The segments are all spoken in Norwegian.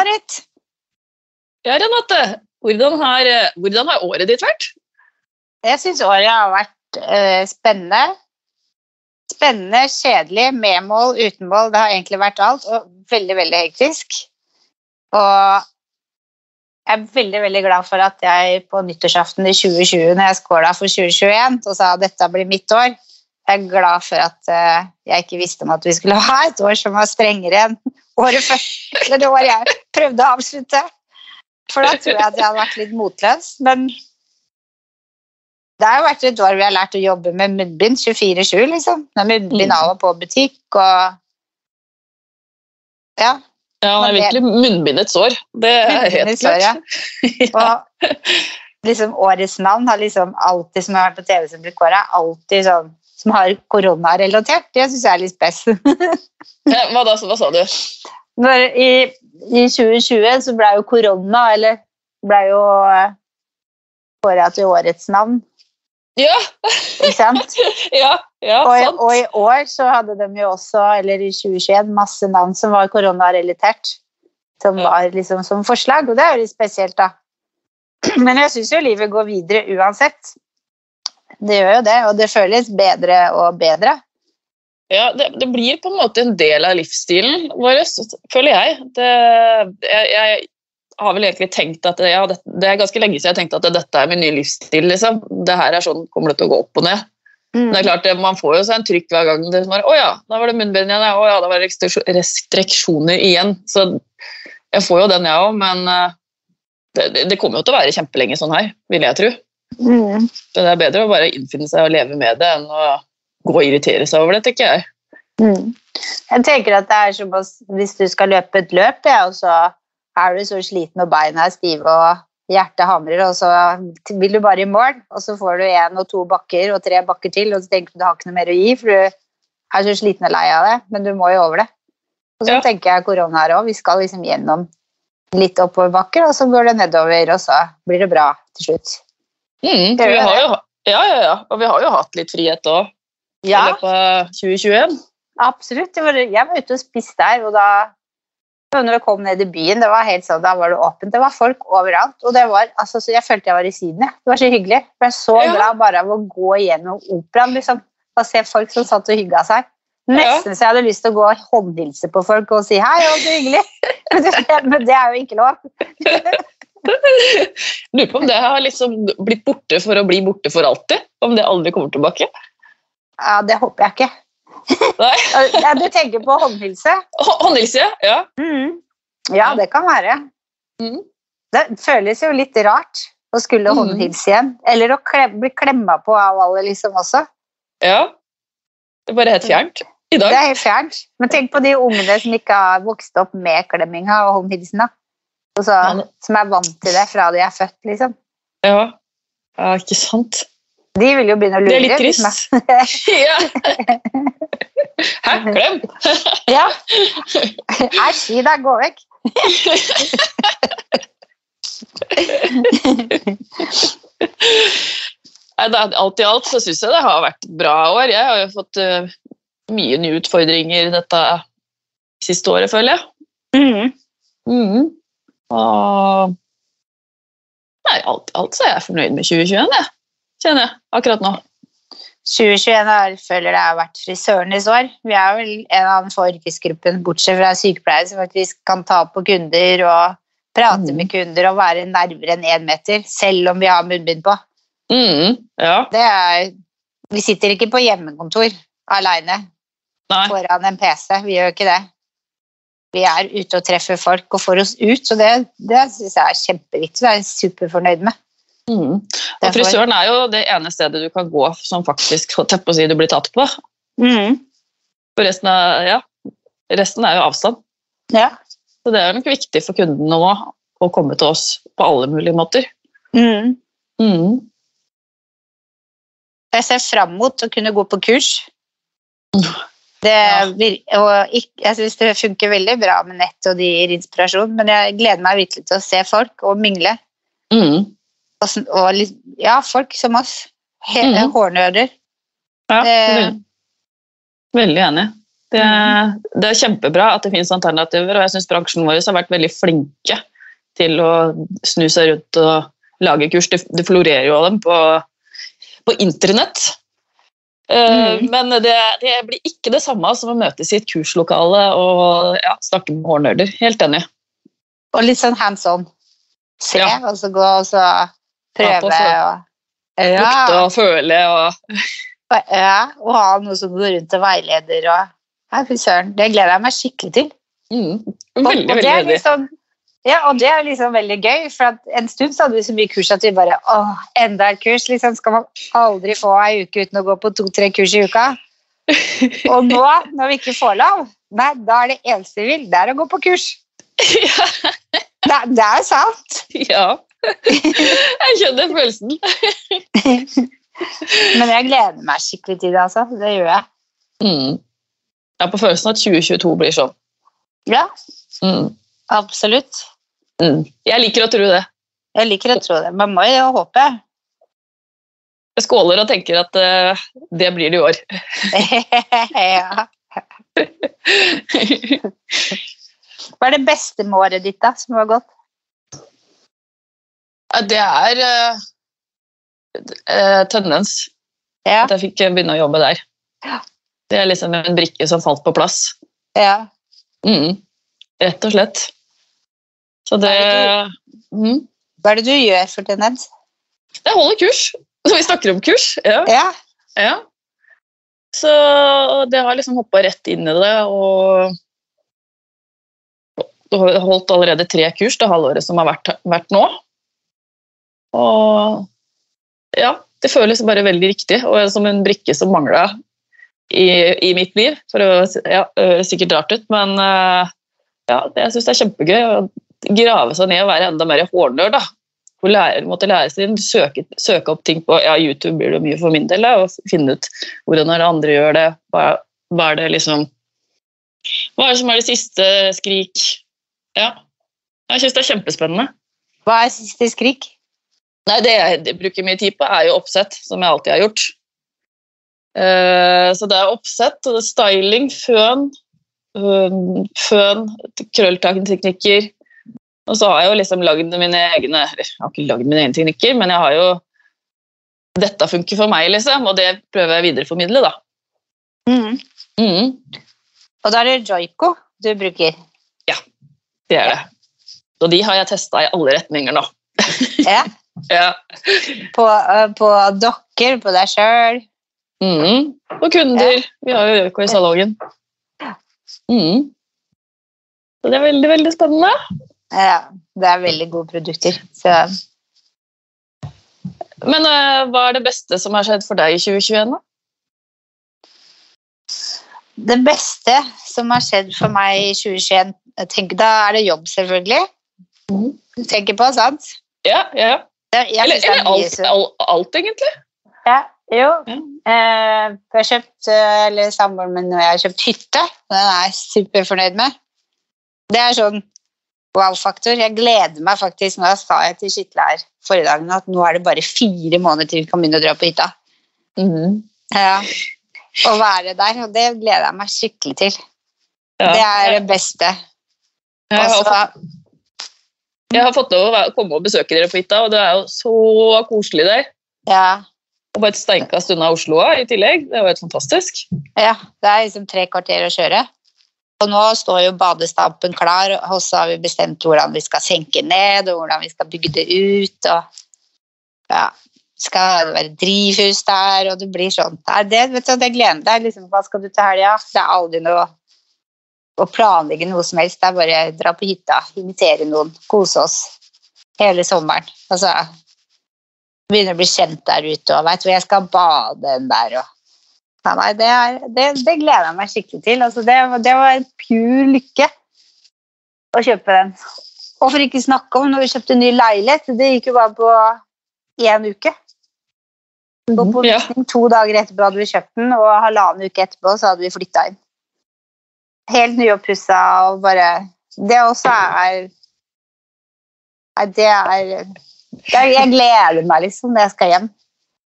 Marit. Ja, Renate. Hvordan har, hvordan har året ditt vært? Jeg syns året har vært eh, spennende. Spennende, kjedelig, med mål, uten mål. Det har egentlig vært alt. Og veldig, veldig hektisk. Og jeg er veldig veldig glad for at jeg på nyttårsaften i 2020, når jeg skåla for 2021 og sa at dette blir mitt år, jeg er glad for at eh, jeg ikke visste om at vi skulle ha et år som var strengere enn året før. Eller det året jeg prøvde å avslutte. For da tror jeg at jeg hadde vært litt motløs. Men det har jo vært et år vi har lært å jobbe med munnbind 24-7, liksom. Med munnbind av og på butikk og Ja. Ja, det er virkelig munnbindets år. Det er helt klart. år, ja. Og liksom årets navn har liksom alltid, som har vært på TV som blir kåra, alltid sånn som har koronarelatert. Det syns jeg er litt spes. Ja, Hva da? Hva sa du? Når i, I 2020 så ble jo korona, eller ble jo kåra til årets navn, Ja, ikke sant? ja, ja Og, sant. og i år så hadde de jo også, eller i 2021, masse navn som var koronarelatert. Som var liksom som forslag, og det er jo litt spesielt, da. Men jeg syns jo livet går videre uansett. Det gjør jo det, og det føles bedre og bedre. Ja, det, det blir på en måte en del av livsstilen vår, føler jeg. Det, jeg. Jeg har vel egentlig tenkt at ja, det, det er ganske lenge siden jeg tenkte at dette er min nye livsstil. Liksom. Det her er sånn kommer det til å gå opp og ned. Men det er klart, Man får jo seg en trykk hver gang. det som er, Å ja, da var det munnbind igjen. ja, Å ja, da var det restriksjoner igjen. Så jeg får jo den, jeg òg. Men eh, det, det- det kommer jo til å være kjempelenge sånn her, vil jeg tro. Mm. Så det er bedre å bare innfinne seg og leve med det enn å gå og irritere seg over det, tenker jeg. Mm. Jeg tenker at det er som hvis du skal løpe et løp, ja, og så er du så sliten og beina er stive og hjertet hamrer, og så vil du bare i mål, og så får du én og to bakker og tre bakker til, og så tenker du du har ikke noe mer å gi, for du er så sliten og lei av det, men du må jo over det. Og så Ja. tenker jeg korona her òg, vi skal liksom gjennom litt oppoverbakker, og så går det nedover, og så blir det bra til slutt. Mm, vi har jo, ja, ja, ja. Og vi har jo hatt litt frihet òg i løpet av 2021. absolutt. Jeg var, jeg var ute og spiste der, og da når jeg kom ned i byen, det var helt sånn, da var det åpent. Det var folk overalt. Og det var, altså, så jeg følte jeg var i Syden. Det var så hyggelig. Jeg ble så Ja. glad bare av å gå gjennom operaen. liksom. Og se folk som satt og hygga seg. Nesten så jeg hadde lyst til å gå og håndhilse på folk og si hei, og så hyggelig. Men det er jo ikke lov. Lurer på om det har liksom blitt borte for å bli borte for alltid. Om det aldri kommer tilbake. Ja, Det håper jeg ikke. Ja, du tenker på håndhilse? Hå- Håndhilse, ja. Mm. Ja, det kan være. Mm. Det føles jo litt rart å skulle Mhm. håndhilse igjen. Eller å klem, bli klemma på av alle, liksom også. ja. Det er bare helt fjernt i Det er helt fjernt. Men tenk på de ungene som ikke har vokst opp med klemminga og håndhilsen. da. Så, som er vant til det fra de er født, liksom. Ja. ja, ikke sant. De vil jo begynne å lure. Det er litt trist. Ja. Hæ, klem? ja. Æsj, gi deg, gå vekk. Nei, Alt i alt så syns jeg det har vært bra år. Jeg har jo fått uh, mye nye utfordringer dette siste året, føler jeg. Mm. Mhm. Og Nei, alt alt så er jeg fornøyd med 2021, jeg. Kjenner jeg akkurat nå. 2021 har, føler det har vært frisørenes år. Vi er vel en av den få yrkesgruppen, bortsett fra sykepleiere, som faktisk kan ta på kunder og prate mm. med kunder og være nærmere enn én meter, selv om vi har munnbind på. Mm, Ja. Det er, vi sitter ikke på hjemmekontor alene foran en PC. Vi gjør ikke det. Vi er ute og treffer folk og får oss ut, så det, det syns jeg er kjempeviktig. Det er jeg superfornøyd med. Mm. Og frisøren er jo det ene stedet du kan gå som faktisk på å si, du blir tatt på. Mm. For resten er, ja, resten er jo avstand. Ja. Så det er nok viktig for kundene nå å komme til oss på alle mulige måter. Mm. Mm. Jeg ser fram mot å kunne gå på kurs. Det, Ja. og ikk- jeg syns det funker veldig bra med nett, og det gir inspirasjon, men jeg gleder meg virkelig til å se folk og mingle. Mm. Og, og ja, folk som oss. Hele mm. hårnører. Ja, Det- veldig, veldig enig. Det, det er kjempebra at det finnes alternativer, og jeg syns bransjen vår har vært veldig flinke til å snu seg rundt og lage kurs. Det florerer jo av dem på, på internett. Eh, Mhm. Men det, det blir ikke det samme som å møtes i et kurslokale og ja, snakke med hårnerder. Helt enig. Og litt sånn hands on. Se, Ja. og så gå og så prøve. Ja, Og, Lukte og føle og og, ja, og ha noe som går rundt og veileder. Og, Nei, fy søren. Det gleder jeg meg skikkelig til. mm, Veldig, og det veldig er enig. liksom, ja, og det er liksom veldig gøy, for at en stund så hadde vi så mye kurs at vi bare åh, enda et kurs. liksom Skal man aldri få ei uke uten å gå på to-tre kurs i uka? Og nå, når vi ikke får lov, nei, da er det eneste vi vil, det er å gå på kurs. Ja. Det, er- det er sant. ja. Jeg skjønner følelsen. Men jeg gleder meg skikkelig til det, altså. Det gjør jeg. Mm. Jeg har på følelsen at 2022 blir sånn. Ja, Mm. Absolutt. Mm. Jeg liker å tro det. Jeg liker å tro det. Man må jo håpe. Jeg skåler og tenker at uh, det blir det i år. ja. Hva er det beste med året ditt, da, som har gått? Det er uh, Tønnens. Ja, At jeg fikk begynne å jobbe der. Ja. Det er liksom en brikke som falt på plass. ja. Mm. Rett og slett. Så det mm. Hva er det du gjør for tendens? Jeg holder kurs. Så vi snakker om kurs. Ja. Ja. ja. Så det har liksom hoppa rett inn i det, og holdt allerede tre kurs det halvåret som har vært, vært nå. Og ja, det føles bare veldig riktig, og som en brikke som mangla i, i mitt liv. For å ja, høres sikkert rart ut, men eh, ja, det- jeg syns det er kjempegøy grave seg ned og være enda mer hårnerd. da. Hvor lærer, måtte lære seg søke, søke opp ting på ja, YouTube blir det mye for min del, da, og finne ut hvordan er det andre gjør det. Hva, hva er det liksom Hva er det som er det siste skrik? Ja. Jeg syns det er kjempespennende. Hva er siste skrik? Nei, det jeg bruker mye tid på, er jo oppsett, som jeg alltid har gjort. Uh, så det er oppsett, og det er styling, føn, uh, føn, krølltakteknikker. Og så har jeg jo liksom lagd mine egne Jeg har ikke lagd mine egne teknikker, men jeg har jo Dette funker for meg, liksom, og det prøver jeg å videreformidle, da. Mm. Mhm, Og da er det joiko du bruker. Ja, det er det. Og de har jeg testa i alle retninger nå. Ja. Ja. På, øh, på dokker, på deg sjøl. Mhm. Og kunder. Vi har jo joiko i salongen. Mhm. Så det er veldig, veldig spennende. Ja, det er veldig gode produkter. Så Men uh, hva er det beste som har skjedd for deg i 2021? da? det beste som har skjedd for meg i 2021 jeg tenker, Da er det jobb, selvfølgelig. Mhm. Du tenker på, sant? Ja, ja, ja. Eller, er eller alt, alt, alt, egentlig. Ja, jo. Ja. Eh, jeg har kjøpt, eh, eller samboeren min og jeg har kjøpt hytte. Den er jeg superfornøyd med. Det er sånn wow-faktor. Jeg gleder meg faktisk, nå sa jeg til Skitle her forrige dagen at nå er det bare fire måneder til vi kan begynne å dra på hytta. Mhm. Ja. Å være der, og det gleder jeg meg skikkelig til. Ja. Det er det beste. jeg, har, Og fått- jeg har fått lov å komme og besøke dere på hytta, og det er jo så koselig der. ja, Og bare et steinkast unna Oslo i tillegg. Det er jo helt fantastisk. ja, det er liksom tre kvarter å kjøre. Og nå står jo badestampen klar, og så har vi bestemt hvordan vi skal senke ned, og hvordan vi skal bygge det ut. og ja, skal det være drivhus der, og det blir sånn. Det, vet du, det gleder meg. Liksom, hva skal du til helga? Det er aldri noe å planlegge noe som helst. Det er bare å dra på hytta, invitere noen, kose oss hele sommeren. Altså, begynne å bli kjent der ute, og veit hvor jeg skal bade den der. og nei, det, er, det, det gleder jeg meg skikkelig til. Altså, det, det var pur lykke å kjøpe den. Og for ikke snakke om når vi kjøpte ny leilighet. Det gikk jo bare på én uke. På visning to dager etterpå hadde vi kjøpt den, og halvannen uke etterpå så hadde vi flytta inn. Helt nyoppussa og bare Det også er Nei, det er Jeg gleder meg liksom når jeg skal hjem.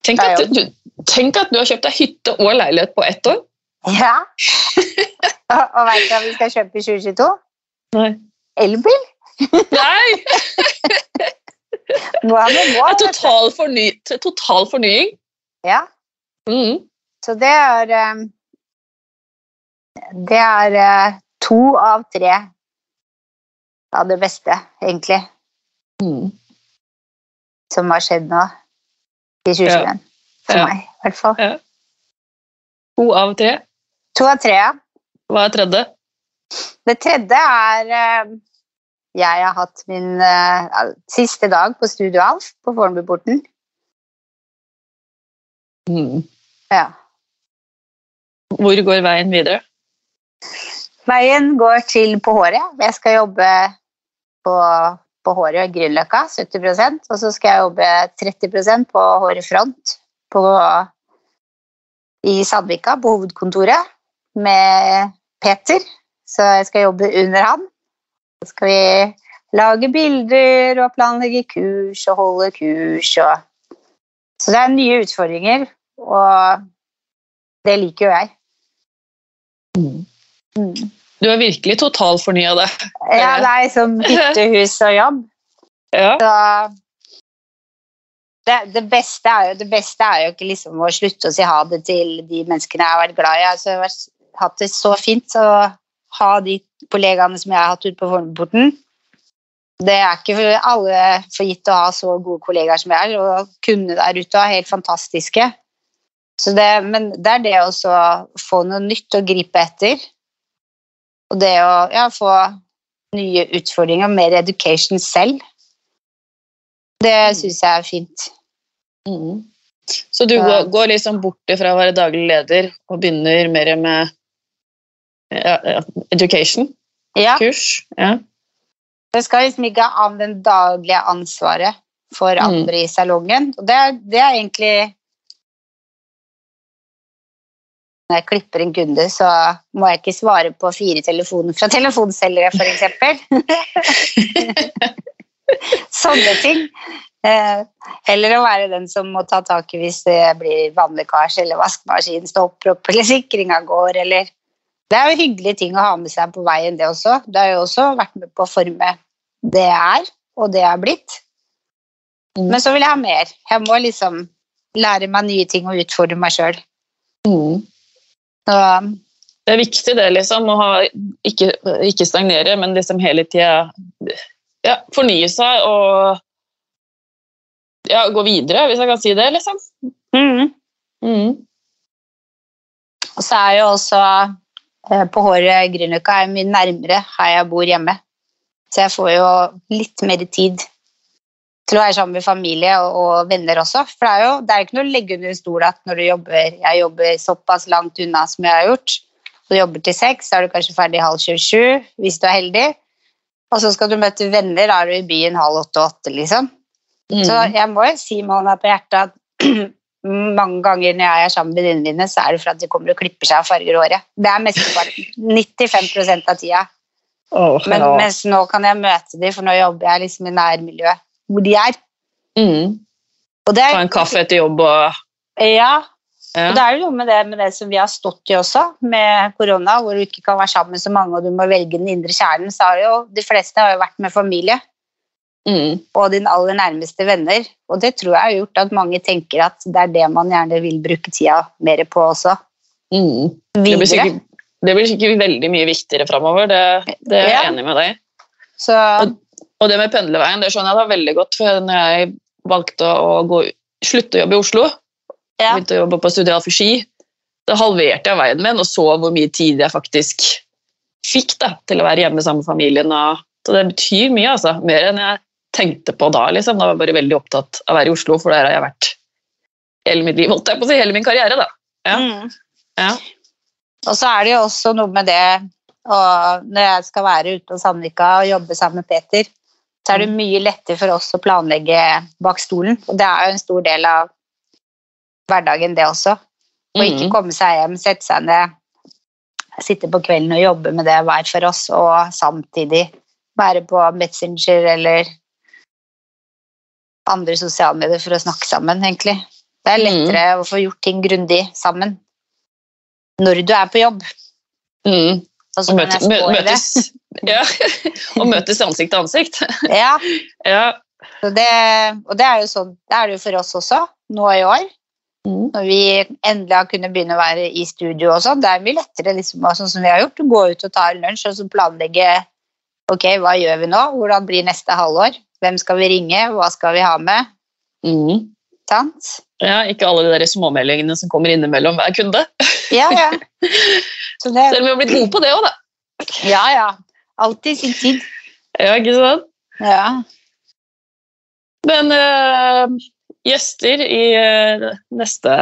Tenk at, du, tenk at du har kjøpt deg hytte og leilighet på ett år. Ja. og veit du hva vi skal kjøpe i 2022? Nei. Elbil. Nei! Er vet du. total, forny total fornying. Ja, Mm. så det er eh, Det er eh, to av tre av det beste, egentlig, Mm. som har skjedd nå i 2021. For Ja. meg, i hvert fall. To av tre. To av tre, ja. Hva er tredje? Det tredje er eh, Jeg har hatt min eh, siste dag på Studio Alf på Fornebuporten. Mm. Ja. Hvor går veien videre? Veien går til på håret. Jeg skal jobbe på, på håret Grünerløkka, 70% og så skal jeg jobbe 30% på håret front på, i Sandvika, på hovedkontoret, med Peter. Så jeg skal jobbe under han. Så skal vi lage bilder og planlegge kurs og holde kurs. Og... Så det er nye utfordringer, og det liker jo jeg. Mm. Mm. Du har virkelig totalfornya det. Ja, nei, som hytte, hus og jobb. Ja. Så det, det, beste jo, det beste er jo ikke liksom å slutte å si ha det til de menneskene jeg har vært glad i. Altså, jeg har hatt det så fint å ha de kollegaene som jeg har hatt ute på Fornebuporten. Det er ikke for alle for gitt å ha så gode kollegaer som jeg er, og kundene der ute er helt fantastiske. Det, men det er det å få noe nytt å gripe etter. Og det å ja, få nye utfordringer, mer education selv. Det syns jeg er fint. Mm. Så du går, går liksom bort fra å være daglig leder og begynner mer med ja, education, Ja, kurs? Ja. jeg skal liksom ikke av den daglige ansvaret for Mm. andre i salongen. Og det, det er egentlig Når jeg klipper en kunde, så må jeg ikke svare på fire telefoner fra telefonselgere, f.eks. Sånne ting. Heller Eller å være den som må ta tak i hvis det blir vannlekkasje eller vaskemaskinen stopper opp eller sikringa går eller Det er jo hyggelige ting å ha med seg på veien, det også. Det har jo også vært med på å forme det jeg er, og det jeg er blitt. Mm. Men så vil jeg ha mer. Jeg må liksom lære meg nye ting og utfordre meg sjøl. Mm. Det er viktig det, liksom, å ha, ikke, ikke stagnere, men liksom hele tida ja, fornye seg og ja, gå videre, hvis jeg kan si det, liksom. Mm. Og så er jo også eh, på håret Grünerløkka er mye nærmere her jeg bor hjemme. Så jeg får jo litt mer tid til å være sammen med familie og, og venner også. For det er jo det er ikke noe å legge under stol at når du jobber Jeg jobber såpass langt unna som jeg har gjort. Du jobber til seks, så er du kanskje ferdig halv 27 hvis du er heldig. Og så skal du møte venner, da er du i byen halv åtte-åtte, liksom. Mm. Så jeg må jo si med hånda på hjertet at mange ganger når jeg er sammen med venninnene mine, så er det for at de kommer og klipper seg og farger håret. Det er mesteparten. 95 av tida. Oh, Men, mens nå kan jeg møte dem, for nå jobber jeg liksom i nærmiljøet hvor de er. mm. Og det Ta en kaffe etter jobb og ja, ja. og det er jo noe med det, med det som vi har stått i også, med korona, hvor du ikke kan være sammen med så mange, og du må velge den indre kjernen. Så har jo de fleste har jo vært med familie Mm. og dine aller nærmeste venner. Og det tror jeg har gjort at mange tenker at det er det man gjerne vil bruke tida mer på også. Mm. Det, blir sikkert, det blir sikkert veldig mye viktigere framover, det, det er jeg Ja. enig med deg i. og, Og det med pendlerveien, det skjønner jeg da veldig godt, for når jeg valgte å gå, slutte å jobbe i Oslo, ja. begynte å jobbe på Studio ski, da halverte jeg veien min og så hvor mye tid jeg faktisk fikk da, til å være hjemme sammen med familien. Så det betyr mye, altså. Mer enn jeg tenkte på da. liksom. Da var jeg bare veldig opptatt av å være i Oslo, for der har jeg vært hele mitt liv, holdt jeg på å si, hele min karriere. da. Ja. Mm. Ja. Og så er det jo også noe med det og Når jeg skal være ute på Sandvika og jobbe sammen med Peter, så er det mye lettere for oss å planlegge bak stolen. Og det er jo en stor del av hverdagen, det også. Å ikke Mhm. komme seg hjem, sette seg ned, sitte på kvelden og jobbe med det hver for oss, og samtidig være på Messenger eller andre sosiale medier for å snakke sammen, egentlig. Det er lettere lettere å få gjort ting grundig sammen. når du er på jobb. Mm. Og Og møte, mø, møtes, ja. og møtes ansikt til ansikt. Ja, Ja. så det, og det er jo sånn, det er det jo for oss også, nå i år. Mm. Når vi endelig har kunnet begynne å være i studio og sånn, det er mye lettere liksom, sånn som vi har gjort, å gå ut og ta en lunsj og så planlegge ok, hva gjør vi nå, hvordan blir neste halvår, hvem skal vi ringe, hva skal vi ha med, Mm. sant? ja. Ikke alle de der småmeldingene som kommer innimellom hver kunde. Ja, ja. Så det, Selv om vi har blitt gode på det òg, da. ja, ja. Alltid sin tid. Ja, ikke sant? Ja. Men eh, gjester i eh, neste,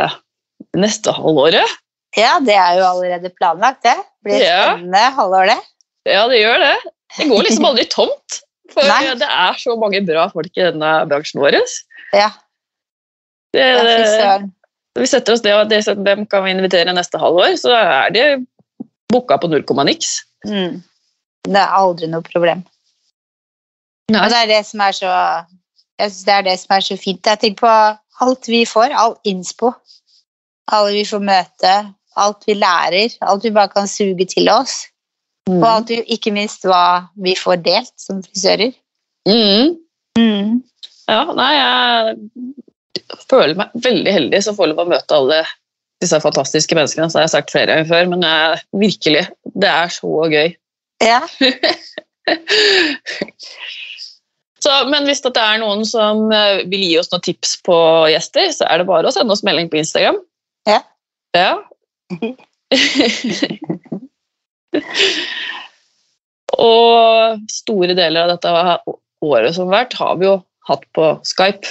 neste halvåret ja, det er jo allerede planlagt, det. Blir et Ja. spennende halvår, det. Ja, det gjør det. Det går liksom aldri tomt. For Nei. det er så mange bra folk i denne bransjen vår. Ja, Det, ja vi setter oss det, og det, dem kan vi invitere neste halvår, så er det booka på null komma niks. Mm. Det er aldri noe problem. Nei. Og det er det som er så Jeg synes det er det som er så fint. Jeg tenker på alt vi får, all innspo. Alle vi får møte, alt vi lærer, alt vi bare kan suge til oss. Og alt vi, ikke minst hva vi får delt som frisører. Mm. Mm. Ja, nei, jeg føler meg veldig heldig som får lov å møte alle disse fantastiske menneskene. Så har jeg sagt flere ganger før, men jeg, virkelig, det er så gøy. Ja. Så, men hvis det er noen som eh, vil gi oss noen tips på gjester, så er det bare å sende oss melding på Instagram. Ja. Ja. Og store deler av dette året som har vært, har vi jo hatt på Skype.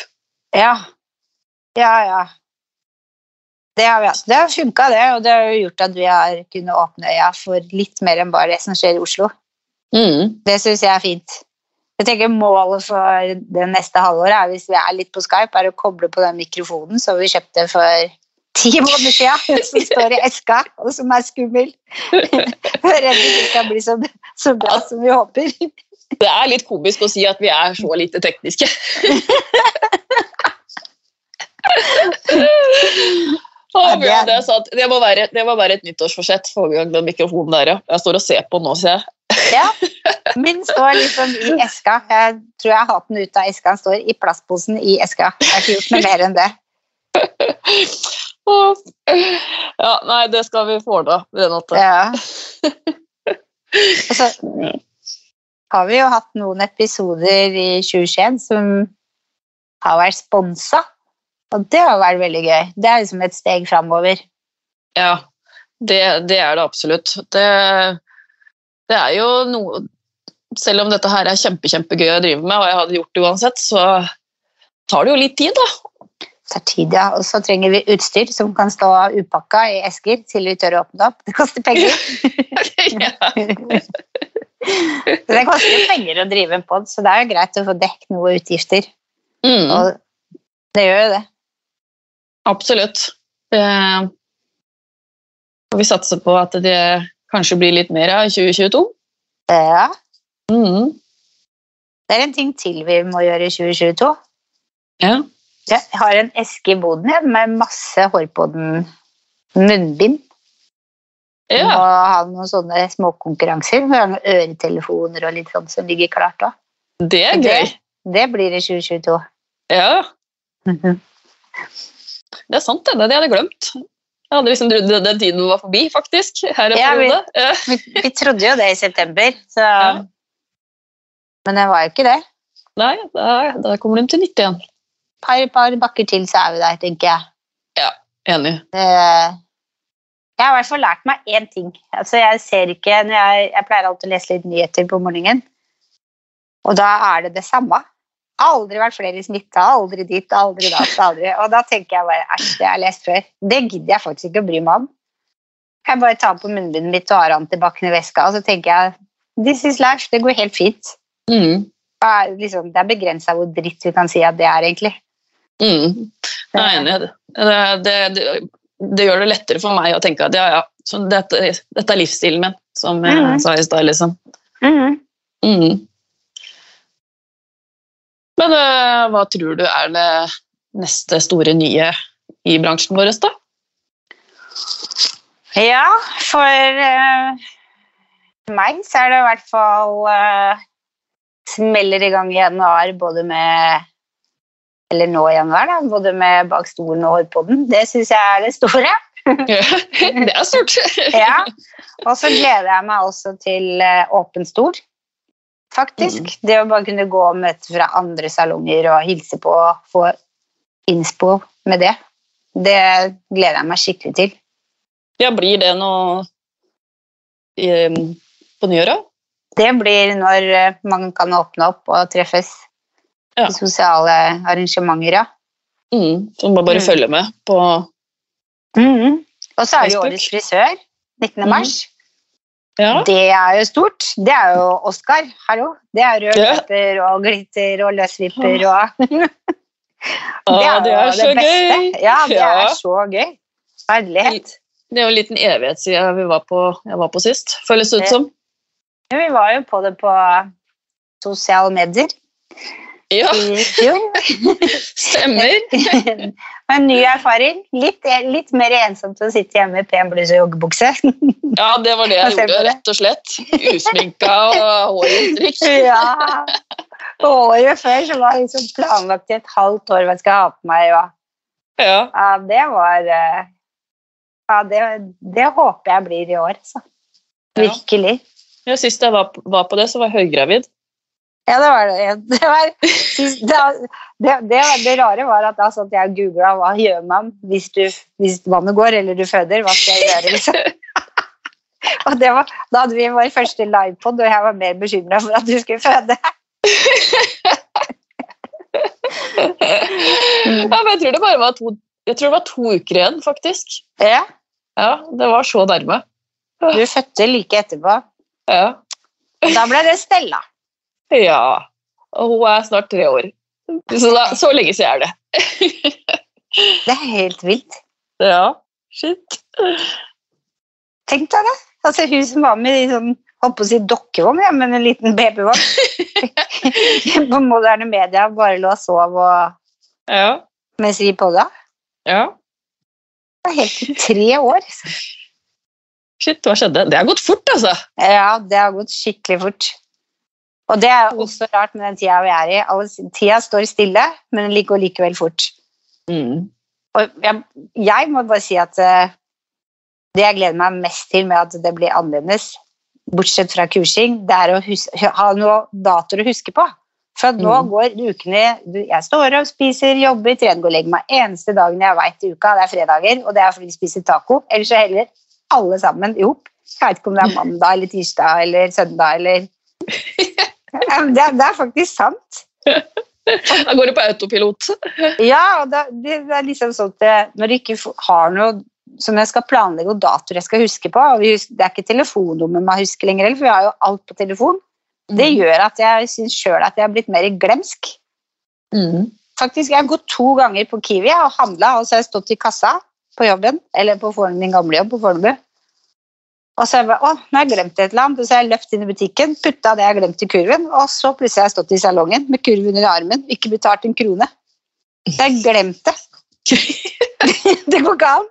ja. Ja, ja. Det har, vi det har funka, det. Og det har jo gjort at vi har kunnet åpne øya for litt mer enn bare det som skjer i Oslo. Mm. Det syns jeg er fint. Jeg tenker Målet for det neste halvåret er hvis vi er litt på Skype, er å koble på den mikrofonen som vi kjøpte for ti måneder siden, som står i eska, og som er skummel. Jeg er Redd det ikke skal bli så, så bra som vi håper. Det er litt komisk å si at vi er så lite tekniske. oh, det Bjørn, det, det, må være, det må være et nyttårsforsett. I gang den mikrofonen der, ja. Jeg står og ser på nå, ser jeg. Ja, Min står liksom i eska. Jeg tror jeg har hatt den ut av eska. Den står i plastposen i eska. Jeg har ikke gjort noe mer enn det. Ja, nei, det skal vi få ordna. Renate. Ja. Og så har vi jo hatt noen episoder i 2021 som har vært sponsa. Og det har vært veldig gøy. Det er liksom et steg framover. Ja, det, det er det absolutt. Det, det er jo noe Selv om dette her er kjempe, kjempegøy å drive med, og jeg hadde gjort det uansett, så tar det jo litt tid, da. Det tar tid, ja. Og så trenger vi utstyr som kan stå upakka i esker til vi tør å åpne opp. Det koster penger. det koster jo penger å drive en pod, så det er jo greit å få dekket noe utgifter. mm, Og det gjør jo det. absolutt. Og vi satser på at det kanskje blir litt mer av i 2022. Ja. Mm, Det er en ting til vi må gjøre i 2022. ja. Jeg har en eske i boden med masse hårpodden munnbind. Ja. Og ha noen sånne småkonkurranser. Noen øretelefoner og litt sånn som ligger klart òg. Det er gøy. Det blir i 2022. Ja, det er sant, det. Det hadde jeg glemt. Jeg hadde liksom trodd den tiden var forbi, faktisk. Her Ja, vi- Vi, vi trodde jo det i september, så Ja. Men det var jo ikke det. Nei, da, da kommer de til nytte igjen. Et par, par bakker til, så er vi der, tenker jeg. Ja, Enig. Det, jeg har i hvert fall lært meg én ting. Altså, jeg ser ikke jeg, jeg pleier alltid å lese litt nyheter på morgenen, og da er det det samme. Aldri vært flere smitta, aldri dit, aldri datt, aldri Og da tenker jeg bare æsj, det har jeg lest før. Det gidder jeg faktisk ikke å bry meg om. Jeg bare tar på munnbindet mitt og har antibac i veska, og så tenker jeg this is life, det går helt fint. Mm. Er, liksom, det er begrensa hvor dritt vi kan si at det er, egentlig. Mm. Jeg er enig. i det. Det, det, det, gjør det lettere for meg å tenke at ja, ja, så dette, dette er livsstilen min, som jeg mm. sa i stad. Liksom. Mhm. Mm. Men øh, hva tror du er det neste store nye i bransjen vår, da? Ja, for uh, meg så er det i hvert fall uh, smeller i gang i januar både med Eller nå i januar, da, både med Bak stolen og Hårpodden. Det syns jeg er det store. det er stort. Ja. Og så gleder jeg meg også til uh, Åpen stol. Faktisk. Det å bare kunne gå og møte fra andre salonger og hilse på og få innspo med det, det gleder jeg meg skikkelig til. Ja, blir det noe i, på nyåret? Det blir når eh, man kan åpne opp og treffes Ja. sosiale arrangementer, ja. Mm, så må man bare Mm. følge med på mm. Og så er det Årets frisør, 19. Mhm. mars. Ja. Det er jo stort. Det er jo Oscar, hallo. Det er rød Ja. og glitter og løsvipper og Ah, det er jo så gøy! Ja, det Ja. er så gøy. Herlighet. Det er jo en liten evighet siden vi var på, jeg var på sist, føles det ut som. Ja, Vi var jo på det på sosiale medier Ja, Jo. stemmer. En ny erfaring. Litt, litt mer ensomt å sitte hjemme i pen bluse og joggebukse. Ja, det var det Jeg jeg gjorde, rett og slett. Usminka og i ja. Året før så var jeg liksom planlagt i et halvt år hva jeg skal ha på meg. Ja. Ja. ja, det var eh, Ja, det, det håper jeg blir i år, så. Virkelig. Ja, Sist jeg var, var på det, så var jeg høygravid. Ja, det var det. Det, var, det, det, det, rare var at da satt jeg og googla hva gjør man hvis, du, hvis vannet går eller du føder. Hva skal jeg gjøre? liksom? Og det var, Da hadde vi vår første livepod, og jeg var mer bekymra for at du skulle føde. Ja, men jeg tror det bare var to, det var to uker igjen, faktisk. Ja, Ja, Det var så nærme. Du fødte like etterpå. Ja. Da ble det Stella. Ja. Og hun er snart tre år. Så, da, så lenge siden er det. Det er helt vilt. Ja, shit. Tenk deg det. Altså, hun som var med i sånn holdt på å si dokkevogn, ja, men en liten babyvogn. på moderne media bare lå og sov og, Ja. mens vi podda. ja. Det er helt til tre år. Shit, hva skjedde? Det har gått fort, altså. Ja, det har gått skikkelig fort. Og det er også rart med den tida vi er i. Alle, tida står stille, men den går likevel fort. Mm. Og jeg, jeg må bare si at eh, det jeg gleder meg mest til med at det blir annerledes, bortsett fra kursing, det er å hus ha noen datoer å huske på. For nå Mm. går ukene Jeg står opp, spiser, jobber, trener, går og legger meg. Eneste dagen jeg veit i uka, det er fredager, og det er fordi vi spiser taco. Ellers så heller alle sammen i hop. Jeg vet ikke om det er mandag eller tirsdag eller søndag eller det, det er faktisk sant. Da går det på autopilot. Ja, og det, det, er liksom sånn at når du ikke har noe som jeg skal planlegge, og datoer jeg skal huske på Det er ikke telefonnummer man husker lenger, for vi har jo alt på telefon. Det gjør at jeg syns sjøl at jeg har blitt mer glemsk. Mm. Faktisk, Jeg har gått to ganger på Kiwi og handla, og så har jeg stått i kassa på jobben, eller på min gamle jobb på Fornebu. Og så jeg bare, å, nå har jeg glemt et eller annet, og så har jeg løpt inn i butikken, putta det jeg har glemt i kurven, og så plutselig har jeg stått i salongen med kurven under armen, ikke betalt en krone. Så jeg glemte glemt det. det går ikke an.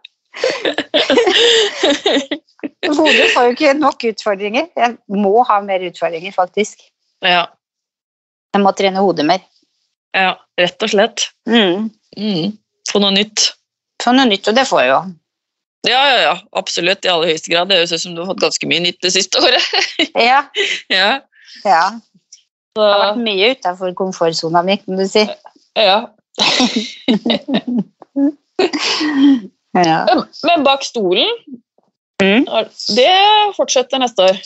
Hodet får jo ikke nok utfordringer. Jeg må ha mer utfordringer, faktisk. Ja. Jeg må trene hodet mer. ja, rett og slett. Mm. Mm. Få noe nytt. Få noe nytt, og det får jeg jo. Ja, ja, ja, absolutt. I aller høyeste grad. Det høres ut som du har fått ganske mye nytt det siste året. Ja, ja. ja. Det har vært mye utafor komfortsona mi, kan du si. ja. Ja. Men, men bak stolen, Mm. det fortsetter neste år.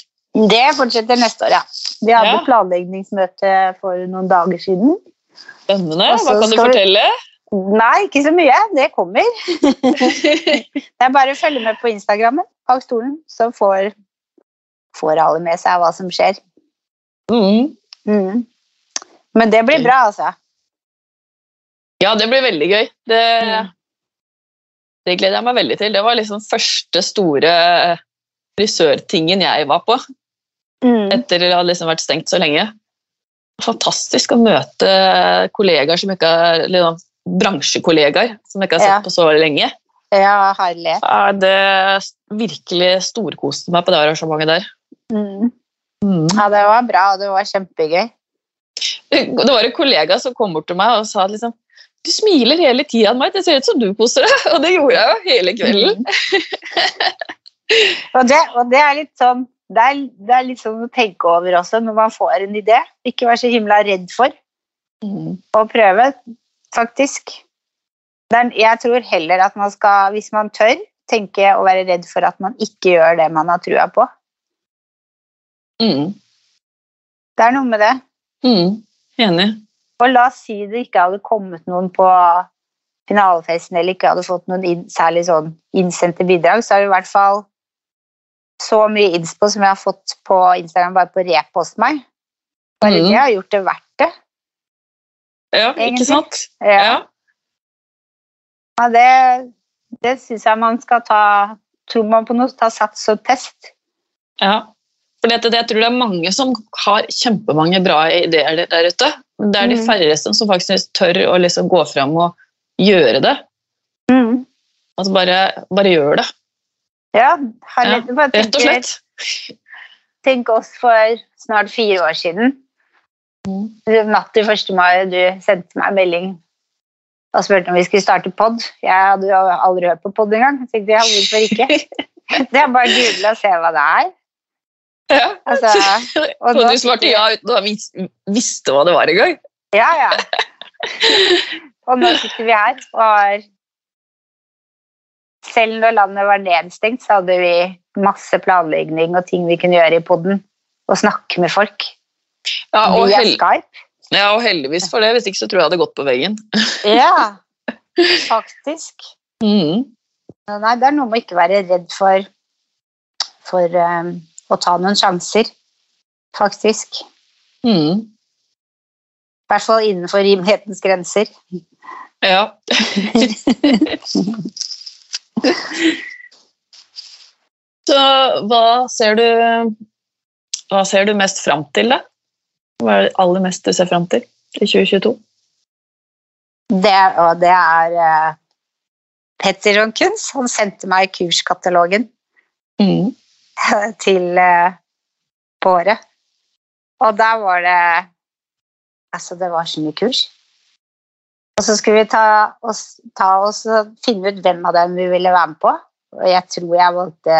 Det fortsetter neste år, ja. Vi hadde Ja. planleggingsmøte for noen dager siden. Spennende. Hva kan du fortelle? Nei, ikke så mye. Det kommer. Det er bare å følge med på Instagrammen bak stolen, så får, får alle med seg hva som skjer. Mm. Mm. Men det blir bra, altså. Ja, det blir veldig gøy. Det, Mm. det gleder jeg meg veldig til. Det var liksom første store frisørtingen jeg var på, Mm. etter det hadde liksom vært stengt så lenge. Fantastisk å møte kollegaer som ikke har eller, bransjekollegaer som jeg ikke har sett Ja. på så lenge. Ja, herlig. Ja, det virkelig storkoste meg på det arrangementet der. Mm. Mm. Ja, det var bra, og det var kjempegøy. Det var en kollega som kom bort til meg og sa liksom du smiler hele tida, Mai. Det ser ut som du koser deg. Og det gjorde jeg jo hele kvelden. Og det, og det er litt sånn det er, det er litt sånn å tenke over også når man får en idé. Ikke være så himla redd for Mm. å prøve, faktisk. Jeg tror heller at man skal, hvis man tør, tenke å være redd for at man ikke gjør det man har trua på. Mm. Det er noe med det. Mm. Enig. Og la oss si det ikke hadde kommet noen på finalefesten, eller ikke hadde fått noen særlig sånn innsendte bidrag, så er det i hvert fall så mye innspo som jeg har fått på Instagram bare på å reposte meg. Bare Mm. det har gjort det verdt det. Ja, Egentlig. ikke sant? Ja. Ja. Ja, det, det syns jeg man skal ta Tror man på noe, ta sats og test. ja. For det, det, jeg tror det er mange som har kjempemange bra ideer der- ute. Men det er de Mm. færreste som faktisk tør å liksom gå fram og gjøre det. Mm. Altså bare, bare gjør det, Ja, Ja, litt- bare rett og slett. Tenk oss for snart fire år siden. Natt til 1. mai, du sendte meg en melding og spurte om vi skulle starte pod. Jeg hadde jo aldri hørt på pod engang. Jeg tenkte, ja, hvorfor ikke? Det er bare å google og se hva det er. Ja. Altså, og og da du svarte ja uten å ha vis- visste hva det var engang. Ja, ja. Og nå sitter vi her og har Selv når landet var nedstengt, så hadde vi masse planlegging og ting vi kunne gjøre i poden. Og snakke med folk Ja, og, via Skype. ja, og heldigvis for det, hvis ikke så tror jeg jeg hadde gått på veggen. Ja, faktisk. Mm. Nei, det er noe med å ikke være redd for, for um, å ta noen sjanser, faktisk. Mm. I hvert fall innenfor rimelighetens grenser. Ja. Så hva ser du Hva ser du mest fram til, da? Hva er det aller mest du ser fram til i 2022? Det, og det er uh, Petter Ronkuns. Han sendte meg kurskatalogen Mm. til uh, på året. Og der var det Altså, det var så mye kurs. Og så skulle vi ta oss, ta oss og finne ut hvem av dem vi ville være med på. Og jeg tror jeg valgte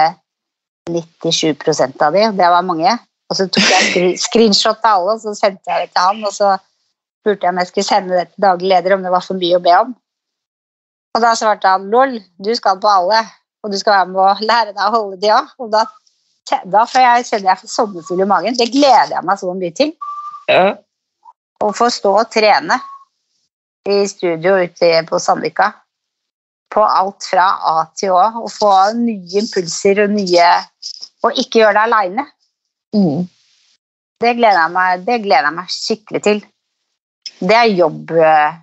97% av de, det var mange. Og så tok jeg screenshot av alle, og så sendte jeg det til han. Og så spurte jeg om jeg skulle sende det til daglig leder, om det var for mye å be om. Og da svarte han lol, du skal på alle, og du skal være med å lære deg å holde de òg. Og da, da får jeg, kjenner jeg sommerfugl i magen. Det gleder jeg meg så mye til. Ja. Å få stå og trene i studio ute på Sandvika på alt fra A til Å, og få nye impulser og nye Og ikke gjøre det aleine. Mm. Det gleder jeg meg, det gleder jeg meg skikkelig til. Det er jobb eh,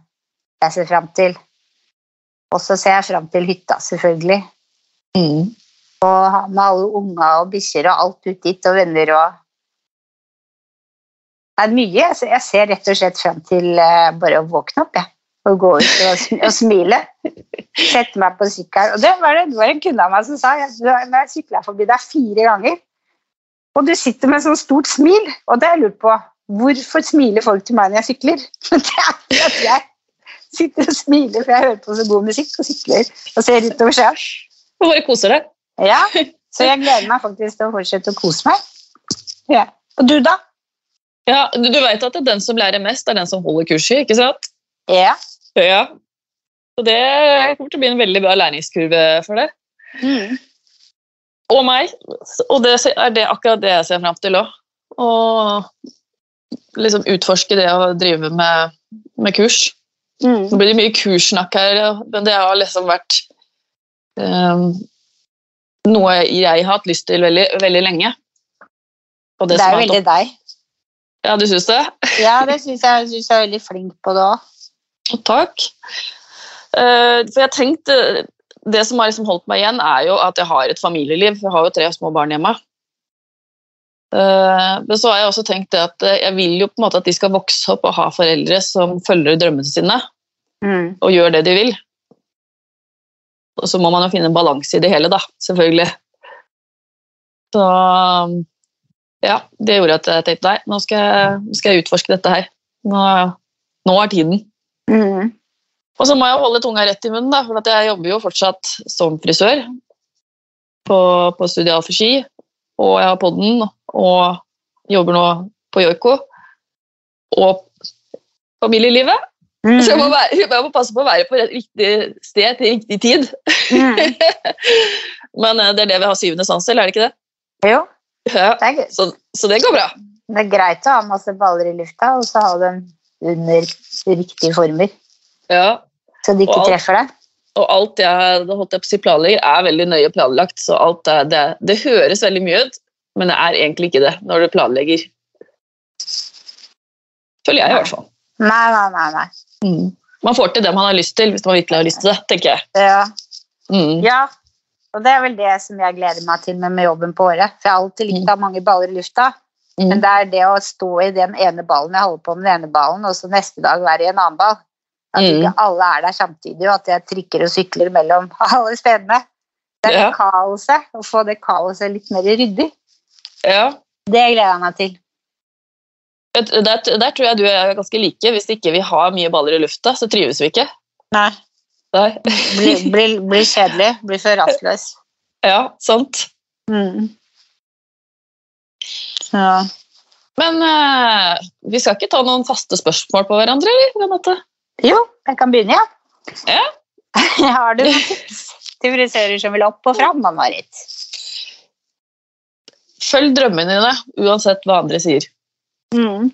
jeg ser fram til. Og så ser jeg fram til hytta, selvfølgelig. Mm. Og ha med alle unger og bikkjer og alt ut dit, og venner og Det er mye. Jeg ser- rett og slett frem til eh, bare å våkne opp, jeg. Og gå ut og, sm og smile. Sette meg på sykkelen. Og det var, det, det var en kunde av meg som sa jeg, jeg sykla forbi deg fire ganger, og du sitter med sånn stort smil, og det har jeg lurt på. Hvorfor smiler folk til meg når jeg sykler? Det er fordi at jeg sitter og smiler, for jeg hører på så god musikk og sykler og ser utover sjøen. Og bare koser deg. Ja, så jeg gleder meg faktisk til å fortsette å kose meg. Ja. Og du, da? Ja, du, du vet at det er den som lærer mest, er den som holder kurset, ikke sant? Ja. Ja. Så det kommer til å bli en veldig bra læringskurve for deg. Mm. Og meg. Og det er det akkurat det jeg ser fram til òg. Og liksom utforske det å drive med, med kurs. Mm. Nå blir det mye kurssnakk her, men det har liksom vært um, noe jeg har hatt lyst til veldig, veldig lenge. Det som er jo veldig deg. Ja, du syns det? Ja, det syns. Jeg synes jeg er veldig flink på det òg. Takk. Uh, for jeg tenkte, Det som har liksom holdt meg igjen, er jo at jeg har et familieliv. Jeg har jo tre små barn hjemme. Eh, men så har jeg også tenkt det at eh, jeg vil jo på en måte at de skal vokse opp og ha foreldre som følger drømmene sine Mm. og gjør det de vil. Og så må man jo finne en balanse i det hele, da, selvfølgelig. Så ja, det gjorde at jeg tenkte nei, nå skal jeg, skal jeg utforske dette her. Nå, nå er tiden. Mm. Og så må jeg holde tunga rett i munnen, da, for at jeg jobber jo fortsatt som frisør på, på Studio ski, og jeg har podden, og jobber nå på Joiko. Og familielivet. Mm. Så jeg må, være, jeg må passe på å være på riktig sted til riktig tid. Mm. Men eh, det er det vi har syvende sans til, er det ikke det? Jo, Ja. det er. Så, så det går bra. Det er greit å ha masse baller i lufta, og så ha dem under riktige former, Ja. så de ikke alt- treffer deg. Og alt jeg det holdt jeg på å si planlegger, er veldig nøye planlagt. Så alt er, det, det høres veldig mye ut, men det er egentlig ikke det når du planlegger. Føler jeg, i hvert fall. Nei, nei, nei. nei. Mm. Man får til det man har lyst til, hvis man virkelig har lyst til det, tenker jeg. Ja. Mm. ja, og det er vel det som jeg gleder meg til med, med jobben på året. For jeg har alltid likt å ha mange baller i lufta, Mm. men det er det å stå i den ene ballen jeg holder på med den ene ballen, og så neste dag være i en annen ball. At Mm. ikke alle er der samtidig, og at jeg trikker og sykler mellom alle stedene. Det er Ja. kaoset, å få det kaoset litt mer ryddig. Ja. Det gleder jeg meg til. Der, der tror jeg du er ganske like. Hvis ikke vi har mye baller i lufta, så trives vi ikke. Nei. Nei. Blir bli, bli kjedelig, blir for rastløs. Ja, sant. Mm. Ja. Men eh, vi skal ikke ta noen faste spørsmål på hverandre, eller? Renate? Jo, jeg kan begynne, ja. Ja. Har du tips til frisører som vil opp og fram, Marit? Følg drømmene dine, uansett hva andre sier. Mm.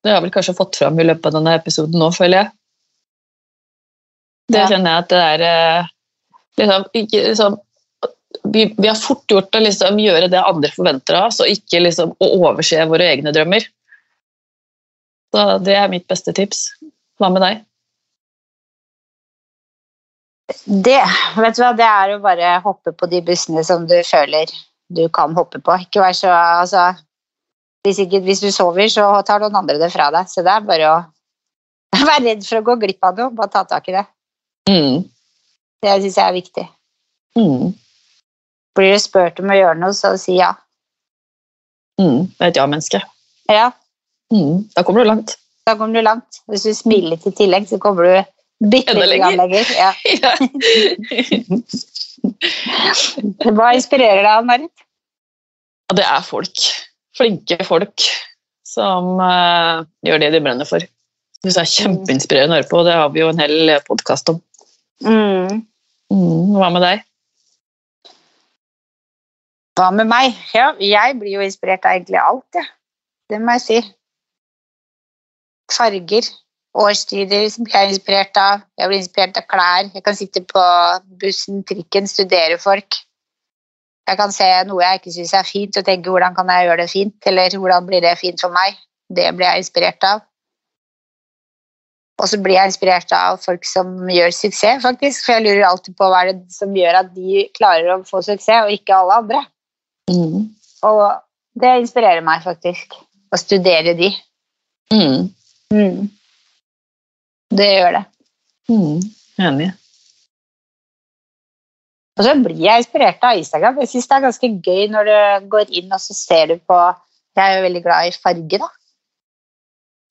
Det har jeg vel kanskje fått fram i løpet av denne episoden nå, føler jeg. Det Ja. kjenner jeg at det er eh, liksom, ikke, liksom, vi, vi har fort gjort å liksom, gjøre det andre forventer av oss, og ikke liksom, å overse våre egne drømmer. Så det er mitt beste tips. Hva med deg? Det, vet du hva, det er å bare hoppe på de bussene som du føler du kan hoppe på. Ikke vær så altså, hvis, ikke, hvis du sover, så tar noen andre det fra deg. Så det er bare å være redd for å gå glipp av noe. Bare ta tak i det. Mm. Det syns jeg er viktig. Mm. Blir du spurt om å gjøre noe, så si ja. Mm. Det er et ja-menneske. Ja, Mm. Da kommer du langt. da kommer du langt. Hvis du smiler litt i tillegg, så kommer du bitte litt lenger. Ja. Ja. Hva inspirerer deg, Marit? Ja, det er folk. Flinke folk som uh, gjør det de brenner for. Det er kjempeinspirerende å høre på, og det har vi jo en hel podkast om. Mm. Mm, hva med deg? Hva med meg? Ja, jeg blir jo inspirert av egentlig alt, jeg. Det må jeg si. Farger, årstider som jeg er inspirert av. Jeg blir inspirert av klær. Jeg kan sitte på bussen, trikken, studere folk. Jeg kan se noe jeg ikke syns er fint, og tenke hvordan kan jeg gjøre det fint, eller hvordan blir det fint for meg. Det blir jeg inspirert av. Og så blir jeg inspirert av folk som gjør suksess, faktisk. For jeg lurer alltid på hva er det som gjør at de klarer å få suksess, og ikke alle andre. Mm. Og det inspirerer meg faktisk, å studere de. Mm. Mm. Det gjør det. Mm. Enig. Og så blir jeg inspirert av Instagram. Jeg syns det er ganske gøy når du går inn og så ser du på Jeg er jo veldig glad i farge, da.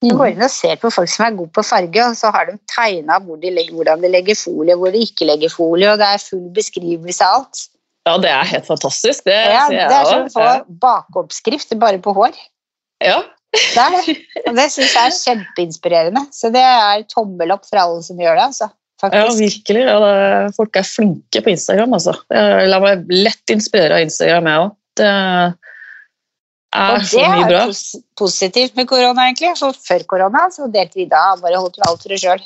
Du Mm. går inn og ser på folk som er gode på farge, og så har de tegna hvor de legger, hvordan de legger folie, hvor de ikke legger folie, og det er full beskrivelse av alt. Ja, det er helt fantastisk. Det Ja, det er som å få bakeoppskrift bare på hår. Ja. Det er det. Og det syns jeg er kjempeinspirerende. Så det er tommel opp for alle som gjør det, altså. ja, virkelig. Ja, det, folk er flinke på Instagram, altså. Jeg lar meg lett inspirere av Instagram, jeg òg. Det er Og så det bra. er bra. er positivt med korona, egentlig. For før korona så delte vi da bare holdt vi alt for oss sjøl.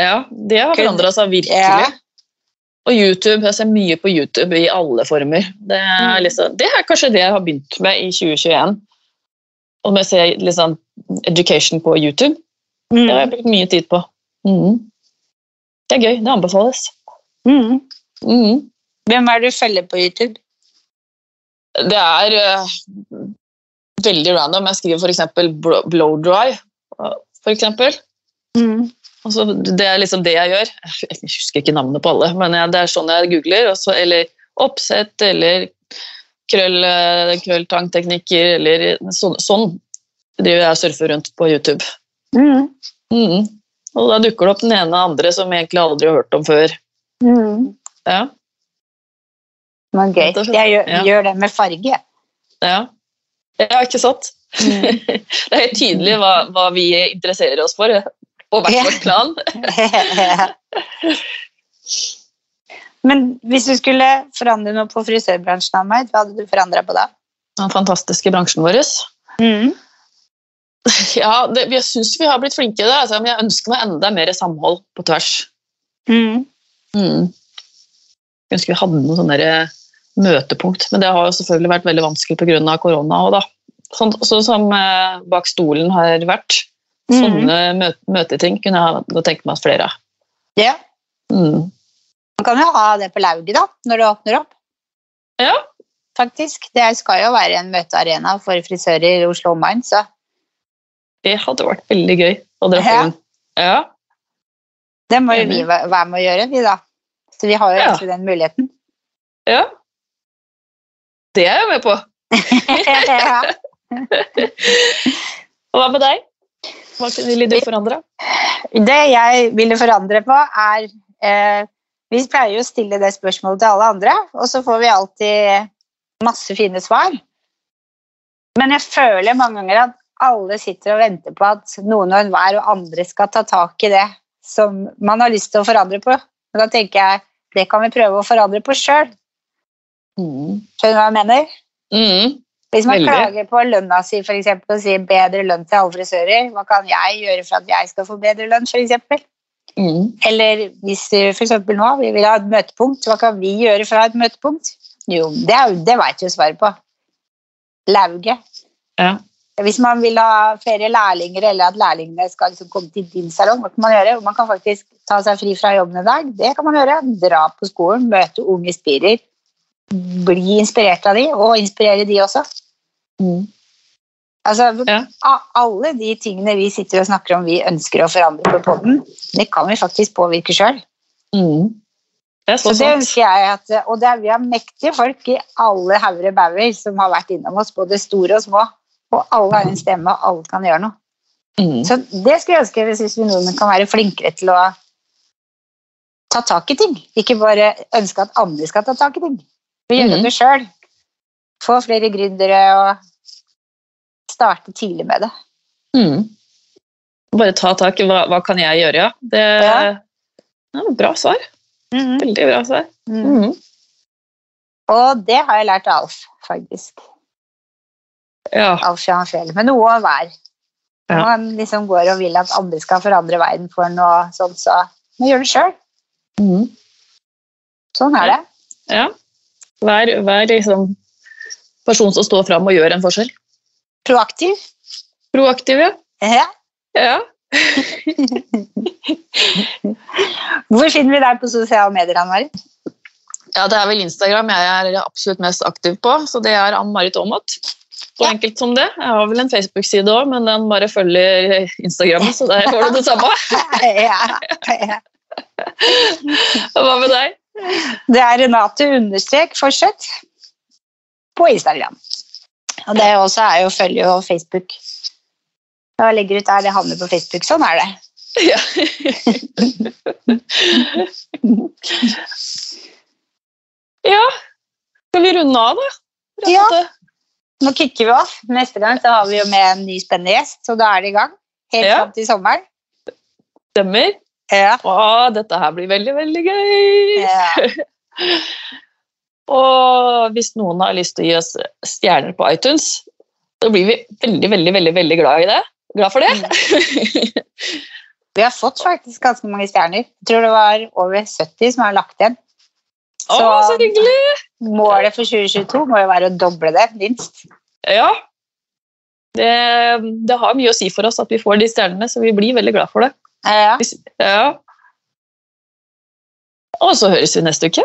Ja, det har forandra seg virkelig. Ja. Og YouTube, jeg ser mye på YouTube i alle former. Det er, Mm. liksom, det er kanskje det jeg har begynt med i 2021. Om jeg ser liksom education på YouTube, det har jeg Mm. brukt mye tid på. Mm. Det er gøy, det anbefales. Mm. Mhm. Hvem er det du følger på YouTube? Det er uh, veldig random. Jeg skriver f.eks. blow dry, for eksempel. Mm. Altså, det er liksom det jeg gjør. Jeg husker ikke navnet på alle, men jeg, det er sånn jeg googler. Også, eller oppsett, eller krøll, eh, krølltangteknikker, eller sånn, sånn driver jeg og surfer rundt på YouTube. Mm. Mm. Og da dukker det opp den ene og andre som jeg egentlig aldri har hørt om før. Mm. Ja, Men gøy. Jeg gjør, Ja. gjør det med farge. ja. ja ikke sant? Mm. Det er helt tydelig hva, hva vi interesserer oss for, og hvert vårt plan. Men hvis du skulle forandre noe på frisørbransjen, meg, hva hadde du forandra på da? Den fantastiske bransjen vår. Mm. Ja, det, jeg syns vi har blitt flinke i det, altså, men jeg ønsker meg enda mer samhold på tvers. Mm. Mm. Jeg ønsker vi hadde noe sånn eh, møtepunkt, men det har jo selvfølgelig vært veldig vanskelig pga. korona. Også, da. Sånn, sånn som eh, bak stolen har vært. Mm. Sånne mø møteting kunne jeg tenkt meg flere av. Ja. Mm. Man kan jo ha det på lauget, da, når det åpner opp. Ja. Faktisk. Det skal jo være en møtearena for frisører i Oslo omegn, så Det hadde vært veldig gøy å dra på. Den. Ja. det må jo vi være med å gjøre, vi da. Så vi har jo Ja. den muligheten. ja. Det er jeg med på. ja. Hva med deg? Hva ville du forandre? Det jeg ville forandre på, er eh, Vi pleier jo å stille det spørsmålet til alle andre, og så får vi alltid masse fine svar. Men jeg føler mange ganger at alle sitter og venter på at noen og enhver og andre skal ta tak i det som man har lyst til å forandre på. Og da tenker jeg det kan vi prøve å forandre på sjøl. Mm. Skjønner du hva jeg mener? Mm. Hvis man Veldig. klager på lønna si for eksempel, og sier bedre lønn til alle frisører, hva kan jeg gjøre for at jeg skal få bedre lønn? For eksempel? Mm. Eller hvis eksempel nå vi vil ha et møtepunkt, hva kan vi gjøre for å ha et møtepunkt? Jo, det, er det vet jo svaret på. Lauget. Ja. Hvis man vil ha flere lærlinger, eller at lærlingene skal liksom komme til din salong, hva kan man gjøre? Man kan faktisk ta seg fri fra jobben en dag. Det kan man gjøre. Dra på skolen, møte unge spirer. Bli inspirert av de, og inspirere de også. Mm. Altså, Ja. Alle de tingene vi sitter og snakker om vi ønsker å forandre på podden, det kan vi faktisk påvirke sjøl. Mm. Det er ønsker jeg at, Og det er, vi har mektige folk i alle hauger bauger som har vært innom oss, både store og små. Og alle har en stemme, og alle kan gjøre noe. Mm. Så det skulle jeg ønske hvis vi nordmenn kan være flinkere til å ta tak i ting. Ikke bare ønske at andre skal ta tak i ting. Vi gjør Mhm. det sjøl. Få flere gründere og starte tidlig med det. Mm. Bare ta tak i hva, hva kan jeg gjøre, ja. Det Ja. ja, bra svar. Veldig bra svar. Mm. Mm. Og det har jeg lært av Alf, faktisk. Ja. Alf Johan. Med noe av hver. Når Ja. man liksom går og vil at andre skal forandre verden for noe sånn, så må gjøre det sjøl. Mm. Sånn er det. ja. Vær, vær liksom person som står fram og gjør en forskjell. Proaktiv. Proaktiv, ja. Ja. ja. Hvor finner vi deg på sosiale medier, Ann Marit? Ja, det er vel Instagram jeg er absolutt mest aktiv på, så det er Ann-Marit Aamodt. Så Ja. enkelt som det. Jeg har vel en Facebook-side òg, men den bare følger Instagram, så der får du det samme. ja. ja. Hva med deg? Det er Renate understrek fortsett på Instagram. Og det også er jo følge jo Facebook. Hva legger ut der, det havner på Facebook. Sånn er det. Ja. ja. Skal vi runde av, da? Rett Ja. Nå kicker vi off. Neste gang så har vi jo med en ny spennende gjest, så da er det i gang. Helt Ja. fram til sommeren. Stemmer. Ja. Å, dette her blir veldig, veldig gøy. Ja. Og hvis noen har lyst til å gi oss stjerner på iTunes, så blir vi veldig, veldig, veldig, veldig glad i det. Glad for det. Vi har fått faktisk ganske mange stjerner. Jeg tror det var over 70 som har lagt igjen. Å, så hyggelig! målet for 2022 må jo være å doble det, minst. Ja. Det, det har mye å si for oss at vi får de stjernene, så vi blir veldig glad for det. Ja. Ja. Og så høres vi neste uke.